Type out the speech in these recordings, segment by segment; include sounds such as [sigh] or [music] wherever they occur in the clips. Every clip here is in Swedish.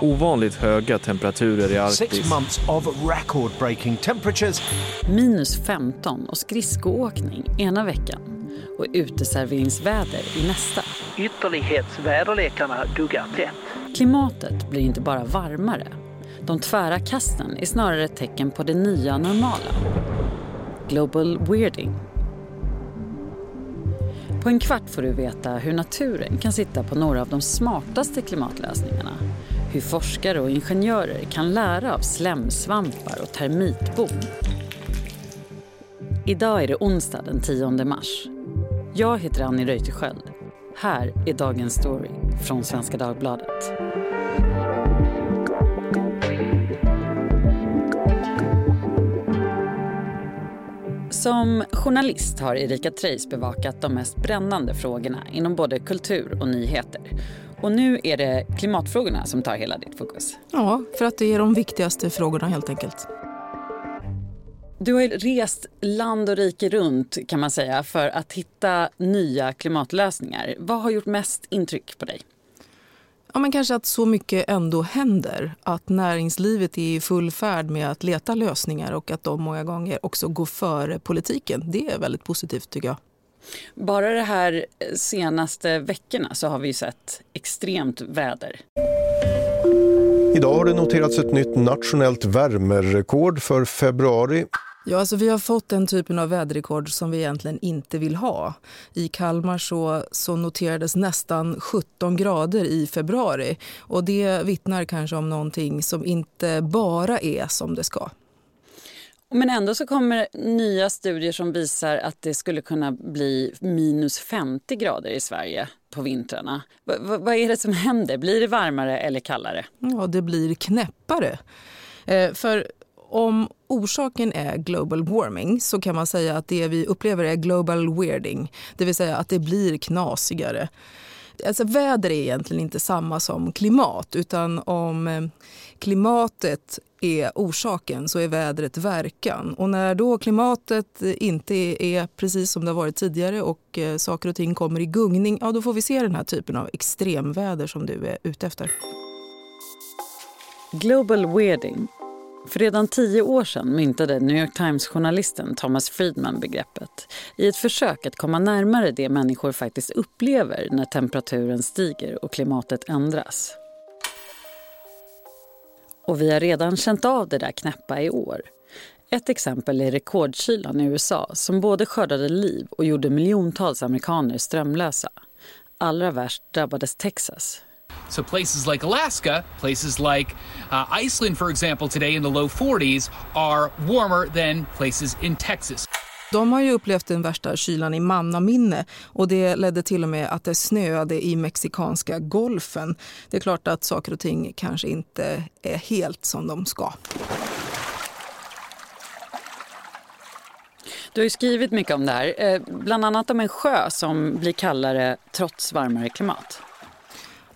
Ovanligt höga temperaturer i Arktis. Six months of record-breaking temperatures. Minus 15 och skridskoåkning ena veckan och uteserveringsväder i nästa. Ytterlighetsväderlekarna duggar tätt. Klimatet blir inte bara varmare. De tvära kasten är snarare ett tecken på det nya normala. Global weirding. På en kvart får du veta hur naturen kan sitta på några av de smartaste klimatlösningarna. Hur forskare och ingenjörer kan lära av slemsvampar och termitbon. Idag är det onsdag den 10 mars. Jag heter Annie Reuterskiöld. Här är dagens story från Svenska Dagbladet. Som journalist har Erika Treijs bevakat de mest brännande frågorna inom både kultur och nyheter. Och nu är det klimatfrågorna som tar hela ditt fokus. Ja, för att det är de viktigaste frågorna helt enkelt. Du har rest land och rike runt kan man säga för att hitta nya klimatlösningar. Vad har gjort mest intryck på dig? Ja, men kanske att så mycket ändå händer. Att näringslivet är i full färd med att leta lösningar och att de många gånger också går före politiken. Det är väldigt positivt tycker jag. Bara de här senaste veckorna så har vi sett extremt väder. Idag har det noterats ett nytt nationellt värmerekord för februari. Ja, alltså vi har fått den typen av väderrekord som vi egentligen inte vill ha. I Kalmar så, så noterades nästan 17 grader i februari. Och Det vittnar kanske om någonting som inte bara är som det ska. Men ändå så kommer nya studier som visar att det skulle kunna bli minus 50 grader i Sverige på vintrarna. V vad är det som händer? Blir det varmare eller kallare? Ja, det blir knäppare. Eh, för om orsaken är global warming så kan man säga att det vi upplever är global weirding. Det vill säga att det blir knasigare. Alltså väder är egentligen inte samma som klimat utan om eh, klimatet är orsaken så är vädret verkan. Och när då klimatet inte är precis som det har varit tidigare och eh, saker och ting kommer i gungning, ja då får vi se den här typen av extremväder som du är ute efter. Global weirding för redan tio år sedan myntade New York Times-journalisten Thomas Friedman begreppet i ett försök att komma närmare det människor faktiskt upplever när temperaturen stiger och klimatet ändras. Och vi har redan känt av det där knäppa i år. Ett exempel är rekordkylan i USA som både skördade liv och gjorde miljontals amerikaner strömlösa. Allra värst drabbades Texas So places like Alaska, places like uh, Iceland, for example, today in the low 40s are warmer than places in Texas. De har ju upplevt den värsta kylan i mannaminne och det ledde till och med att det snöade i mexikanska golfen. Det är klart att saker och ting kanske inte är helt som de ska. Du har skrivit mycket om det här, eh, bland annat om en sjö som blir kallare trots varmare klimat.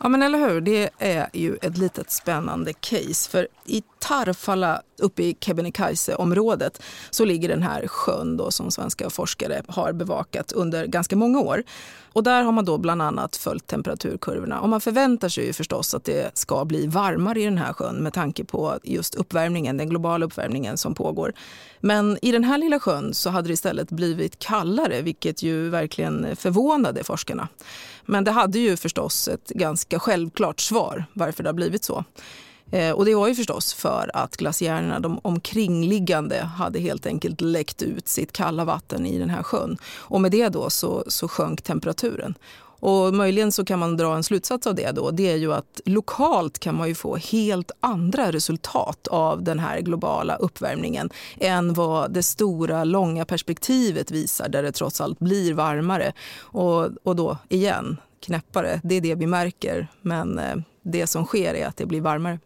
Ja men eller hur, det är ju ett litet spännande case. För i Tarfala uppe i Kebnekaise-området så ligger den här sjön då, som svenska forskare har bevakat under ganska många år. Och där har man då bland annat följt temperaturkurvorna. Och man förväntar sig ju förstås att det ska bli varmare i den här sjön med tanke på just uppvärmningen, den globala uppvärmningen som pågår. Men i den här lilla sjön så hade det istället blivit kallare vilket ju verkligen förvånade forskarna. Men det hade ju förstås ett ganska självklart svar varför det har blivit så. Eh, och det var ju förstås för att glaciärerna, de omkringliggande, hade helt enkelt läckt ut sitt kalla vatten i den här sjön. Och med det då så, så sjönk temperaturen. Och möjligen så kan man dra en slutsats av det då. Det är ju att lokalt kan man ju få helt andra resultat av den här globala uppvärmningen än vad det stora, långa perspektivet visar där det trots allt blir varmare. Och, och då igen, knäppare, det är det vi märker. Men eh, det som sker är att det blir varmare.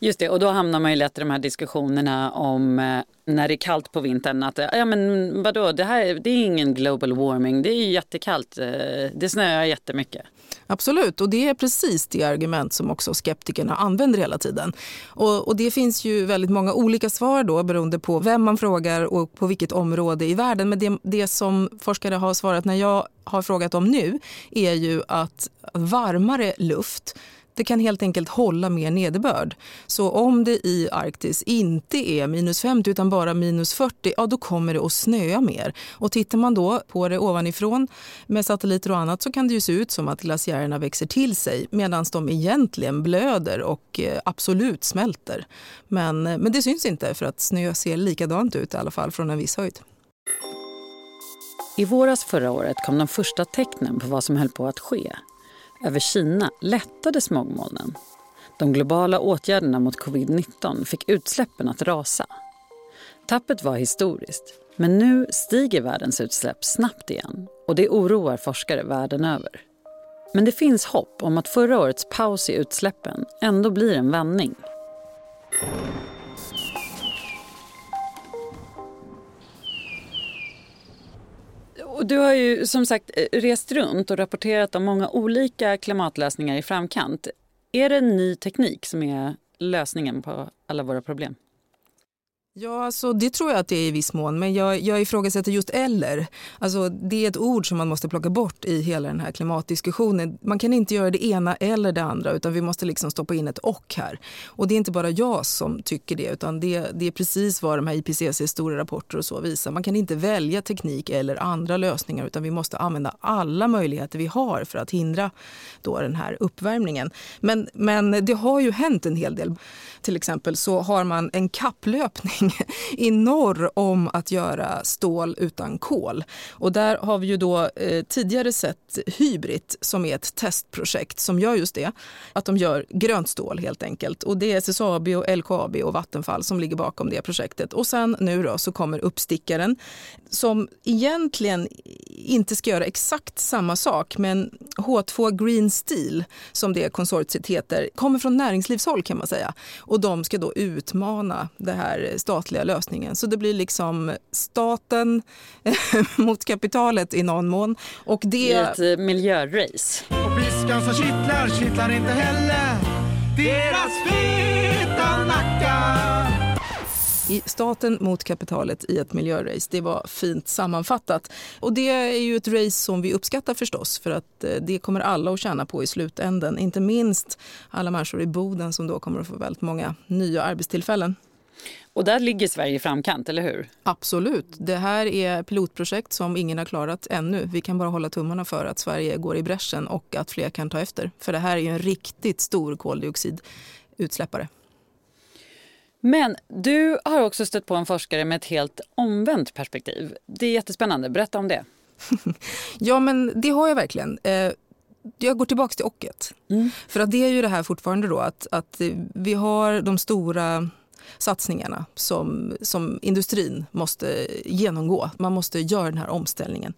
Just det, och då hamnar man ju lätt i de här diskussionerna om eh, när det är kallt på vintern att ja men vadå, det här det är ingen global warming, det är ju jättekallt, eh, det snöar jättemycket. Absolut, och det är precis det argument som också skeptikerna använder hela tiden. Och, och, det finns ju väldigt många olika svar då beroende på vem man frågar och på vilket område i världen. Men det, det som forskare har svarat när jag har frågat om nu är ju att varmare luft det kan helt enkelt hålla mer nederbörd. Så om det i Arktis inte är minus 50 utan bara minus 40, ja då kommer det att snöa mer. Och tittar man då på det ovanifrån med satelliter och annat så kan det ju se ut som att glaciärerna växer till sig medan de egentligen blöder och eh, absolut smälter. Men, eh, men det syns inte för att snö ser likadant ut i alla fall från en viss höjd. I våras förra året kom de första tecknen på vad som höll på att ske. Över Kina lättade smogmolnen. De globala åtgärderna mot covid-19 fick utsläppen att rasa. Tappet var historiskt, men nu stiger världens utsläpp snabbt igen och det oroar forskare världen över. Men det finns hopp om att förra årets paus i utsläppen ändå blir en vändning. Och du har ju som sagt eh, rest runt och rapporterat om många olika klimatlösningar i framkant. Är det ny teknik som är lösningen på alla våra problem? Ja, alltså, det tror jag att det är i viss mån, men jag, jag ifrågasätter just eller. Alltså, det är ett ord som man måste plocka bort i hela den här klimatdiskussionen. Man kan inte göra det ena eller det andra, utan vi måste liksom stoppa in ett och här. Och det är inte bara jag som tycker det, utan det, det är precis vad de här IPCCs stora rapporter och så visar. Man kan inte välja teknik eller andra lösningar, utan vi måste använda alla möjligheter vi har för att hindra då den här uppvärmningen. Men, men det har ju hänt en hel del. Till exempel så har man en kapplöpning [laughs] i norr om att göra stål utan kol. Och där har vi ju då eh, tidigare sett Hybrid som är ett testprojekt som gör just det. Att de gör grönt stål helt enkelt. Och det är SSAB, och LKAB och Vattenfall som ligger bakom det projektet. Och sen nu då så kommer uppstickaren som egentligen inte ska göra exakt samma sak men H2 Green Steel som det konsortiet heter kommer från näringslivshåll kan man säga. Och de ska då utmana det här statliga lösningen. Så det blir liksom staten mot kapitalet i någon mån. Och det... I ett eh, miljörace. Och piskan som kittlar, kittlar inte heller deras feta nackar i staten mot kapitalet i ett miljörace. Det var fint sammanfattat. Och det är ju ett race som vi uppskattar förstås för att eh, det kommer alla att tjäna på i slutänden. Inte minst alla människor i Boden som då kommer att få väldigt många nya arbetstillfällen. Och där ligger Sverige i framkant, eller hur? Absolut. Det här är pilotprojekt som ingen har klarat ännu. Vi kan bara hålla tummarna för att Sverige går i bräschen och att fler kan ta efter. För det här är ju en riktigt stor koldioxidutsläppare. Men du har också stött på en forskare med ett helt omvänt perspektiv. Det är jättespännande. Berätta om det. [laughs] ja, men det har jag verkligen. Eh, jag går tillbaka till ocket. Mm. För att det är ju det här fortfarande då att, att vi har de stora satsningarna som, som industrin måste genomgå. Man måste göra den här omställningen.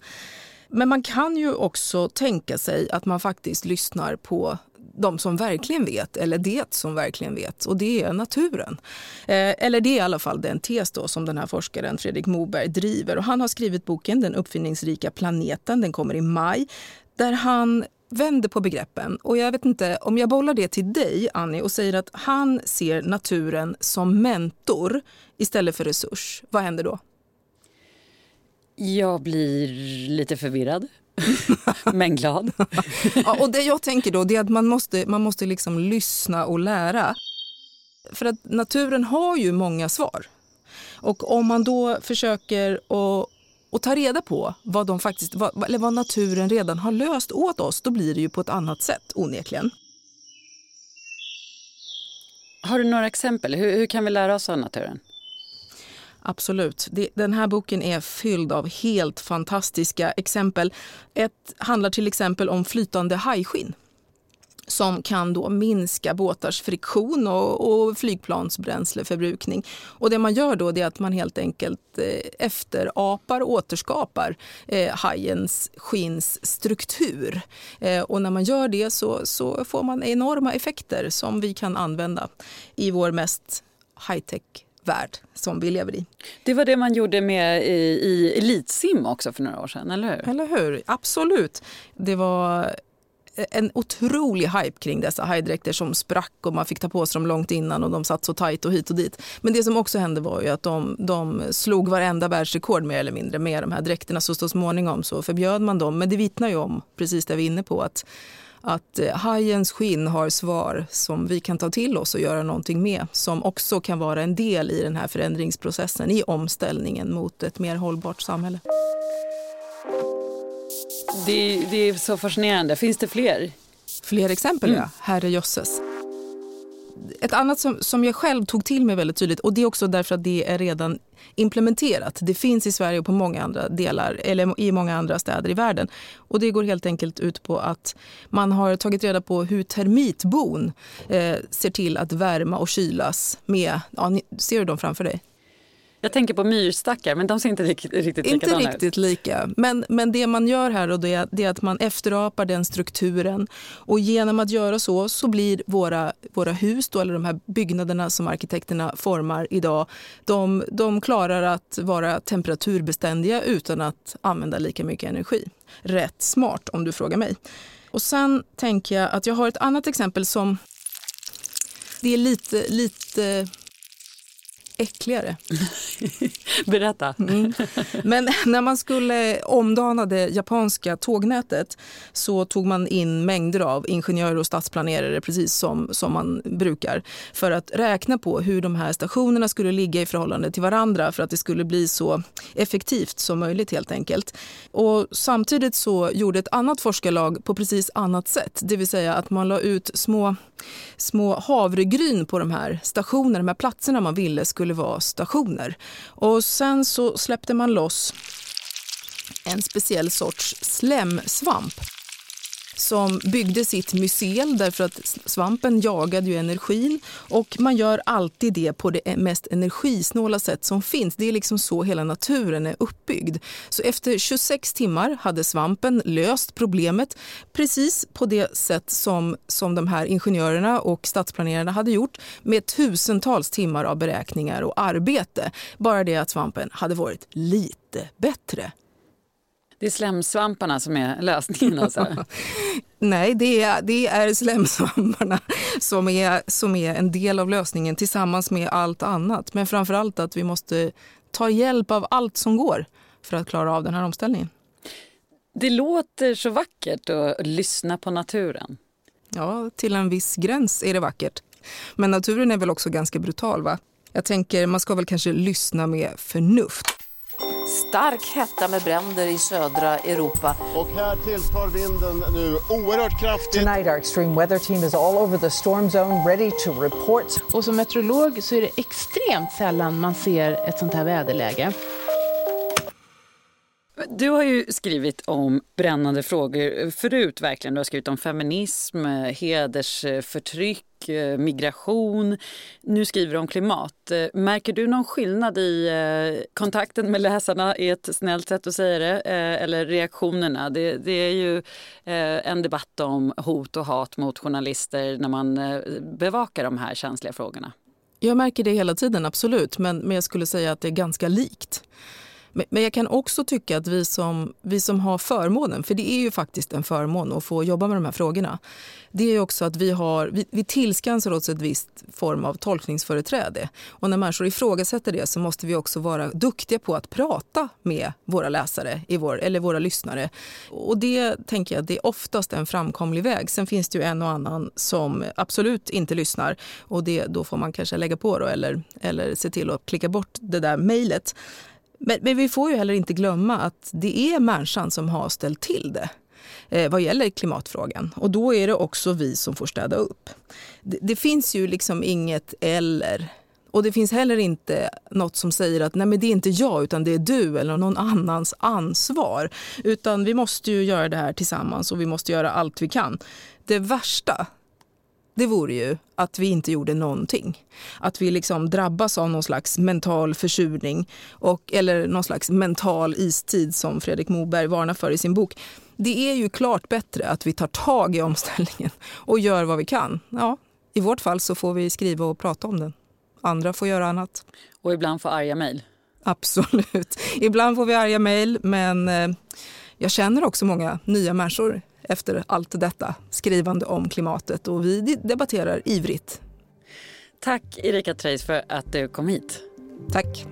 Men man kan ju också tänka sig att man faktiskt lyssnar på de som verkligen vet, eller det som verkligen vet, och det är naturen. Eh, eller det är i alla fall den tes då som den här forskaren Fredrik Moberg driver. Och han har skrivit boken Den uppfinningsrika planeten, den kommer i maj, där han vänder på begreppen. Och jag vet inte, om jag bollar det till dig, Annie, och säger att han ser naturen som mentor istället för resurs, vad händer då? Jag blir lite förvirrad. [laughs] Men glad. [laughs] ja, och det jag tänker då det är att man måste, man måste liksom lyssna och lära. För att naturen har ju många svar. Och om man då försöker att och ta reda på vad, de faktiskt, vad, eller vad naturen redan har löst åt oss, då blir det ju på ett annat sätt onekligen. Har du några exempel? Hur, hur kan vi lära oss av naturen? Absolut. Den här boken är fylld av helt fantastiska exempel. Ett handlar till exempel om flytande hajskinn som kan då minska båtars friktion och, och flygplansbränsleförbrukning. Och det man gör då är att man helt enkelt eh, efterapar och återskapar eh, hajens skinsstruktur. Eh, och när man gör det så, så får man enorma effekter som vi kan använda i vår mest high-tech värld som vi lever i. Det var det man gjorde med i, i elitsim också för några år sedan, eller hur? Eller hur, absolut. Det var en otrolig hype kring dessa hajdräkter som sprack och man fick ta på sig dem långt innan och de satt så tajt och hit och dit. Men det som också hände var ju att de, de slog varenda världsrekord mer eller mindre med de här dräkterna så så småningom så förbjöd man dem. Men det vittnar ju om precis det vi är inne på att att eh, hajens skinn har svar som vi kan ta till oss och göra någonting med som också kan vara en del i den här förändringsprocessen i omställningen mot ett mer hållbart samhälle. Det, det är så fascinerande. Finns det fler? Fler exempel, mm. ja. Herrejösses ett annat som, som jag själv tog till mig väldigt tydligt och det är också därför att det är redan implementerat. Det finns i Sverige och på många andra delar, eller i många andra städer i världen. Och det går helt enkelt ut på att man har tagit reda på hur termitbon eh, ser till att värma och kylas med, ja, ser du dem framför dig? Jag tänker på myrstackar, men de ser inte riktigt, riktigt likadana Inte riktigt lika. Men, men det man gör här och det, det är att man efterapar den strukturen. Och genom att göra så så blir våra, våra hus, då, eller de här byggnaderna som arkitekterna formar idag, de, de klarar att vara temperaturbeständiga utan att använda lika mycket energi. Rätt smart om du frågar mig. Och sen tänker jag att jag har ett annat exempel som det är lite, lite äckligare. [laughs] Berätta. Mm. Men när man skulle omdana det japanska tågnätet så tog man in mängder av ingenjörer och stadsplanerare precis som, som man brukar för att räkna på hur de här stationerna skulle ligga i förhållande till varandra för att det skulle bli så effektivt som möjligt helt enkelt. Och samtidigt så gjorde ett annat forskarlag på precis annat sätt, det vill säga att man la ut små små havregryn på de här stationerna, de här platserna man ville skulle vara stationer. Och sen så släppte man loss en speciell sorts slemsvamp som byggde sitt mycel därför att svampen jagade ju energin och man gör alltid det på det e-, mest energisnåla sätt som finns. Det är liksom så hela naturen är uppbyggd. Så efter 26 timmar hade svampen löst problemet precis på det sätt som, som de här ingenjörerna och stadsplanerarna hade gjort med tusentals timmar av beräkningar och arbete. Bara det att svampen hade varit lite bättre. Det är slemsvamparna som är lösningen alltså? [laughs] Nej, det är, det är slemsvamparna som är, som är en del av lösningen tillsammans med allt annat. Men framför allt att vi måste ta hjälp av allt som går för att klara av den här omställningen. Det låter så vackert att lyssna på naturen. Ja, till en viss gräns är det vackert. Men naturen är väl också ganska brutal va? Jag tänker man ska väl kanske lyssna med förnuft. Stark hetta med bränder i södra Europa. Och här tilltar vinden nu oerhört kraftigt. Tonight our extreme weather team is all over the storm zone ready to report. Och som meteorolog så är det extremt sällan man ser ett sånt här väderläge. Du har ju skrivit om brännande frågor förut. verkligen. Du har skrivit om feminism, eh, hedersförtryck, eh, migration. Nu skriver du om klimat. Eh, märker du någon skillnad i kontakten med läsarna, är ett snällt sätt att säga det, eller reaktionerna? Det, det är ju en debatt om hot och hat mot journalister när man bevakar de här känsliga frågorna. Jag märker det hela tiden, absolut. Men, men jag skulle säga att det är ganska likt. Men jag kan också tycka att vi som, vi som har förmånen, för det är ju faktiskt en förmån att få jobba med de här frågorna, det är också att vi, har, vi, vi tillskansar oss ett visst form av tolkningsföreträde. Och när människor ifrågasätter det så måste vi också vara duktiga på att prata med våra läsare i vår, eller våra lyssnare. Och det tänker jag det är oftast en framkomlig väg. Sen finns det ju en och annan som absolut inte lyssnar och det, då får man kanske lägga på då, eller, eller se till att klicka bort det där mejlet. Men, men, vi får ju heller inte glömma att det är människan som har ställt till det eh, vad gäller klimatfrågan. Och då är det också vi som får städa upp. Det, det, finns ju liksom inget eller. Och det finns heller inte något som säger att nej men det är inte jag utan det är du eller någon annans ansvar. Utan vi måste ju göra det här tillsammans och vi måste göra allt vi kan. Det värsta det vore ju att vi inte gjorde någonting. Att vi liksom drabbas av någon slags mental försurning och, eller någon slags mental istid som Fredrik Moberg varnar för i sin bok. Det är ju klart bättre att vi tar tag i omställningen och gör vad vi kan. Ja, I vårt fall så får vi skriva och prata om den. Andra får göra annat. Och ibland få arga mejl? Absolut. Ibland får vi arga mejl, men eh, jag känner också många nya människor efter allt detta skrivande om klimatet och vi debatterar ivrigt. Tack Erika Treijs för att du kom hit. Tack.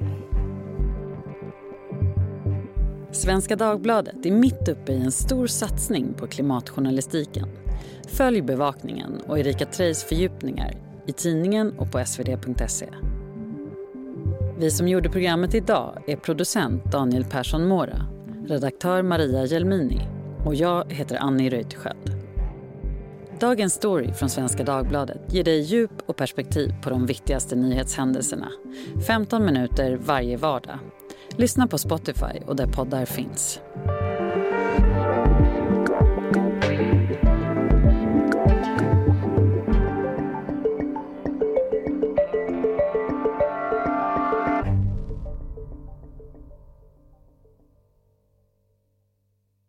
Svenska Dagbladet är mitt uppe i en stor satsning på klimatjournalistiken. Följ bevakningen och Erika Treijs fördjupningar i tidningen och på svd.se. Vi som gjorde programmet idag är producent Daniel Persson Mora, redaktör Maria Gelmini och jag heter Annie Reuterskiöld. Dagens story från Svenska Dagbladet ger dig djup och perspektiv på de viktigaste nyhetshändelserna. 15 minuter varje vardag. Lyssna på Spotify och där poddar finns.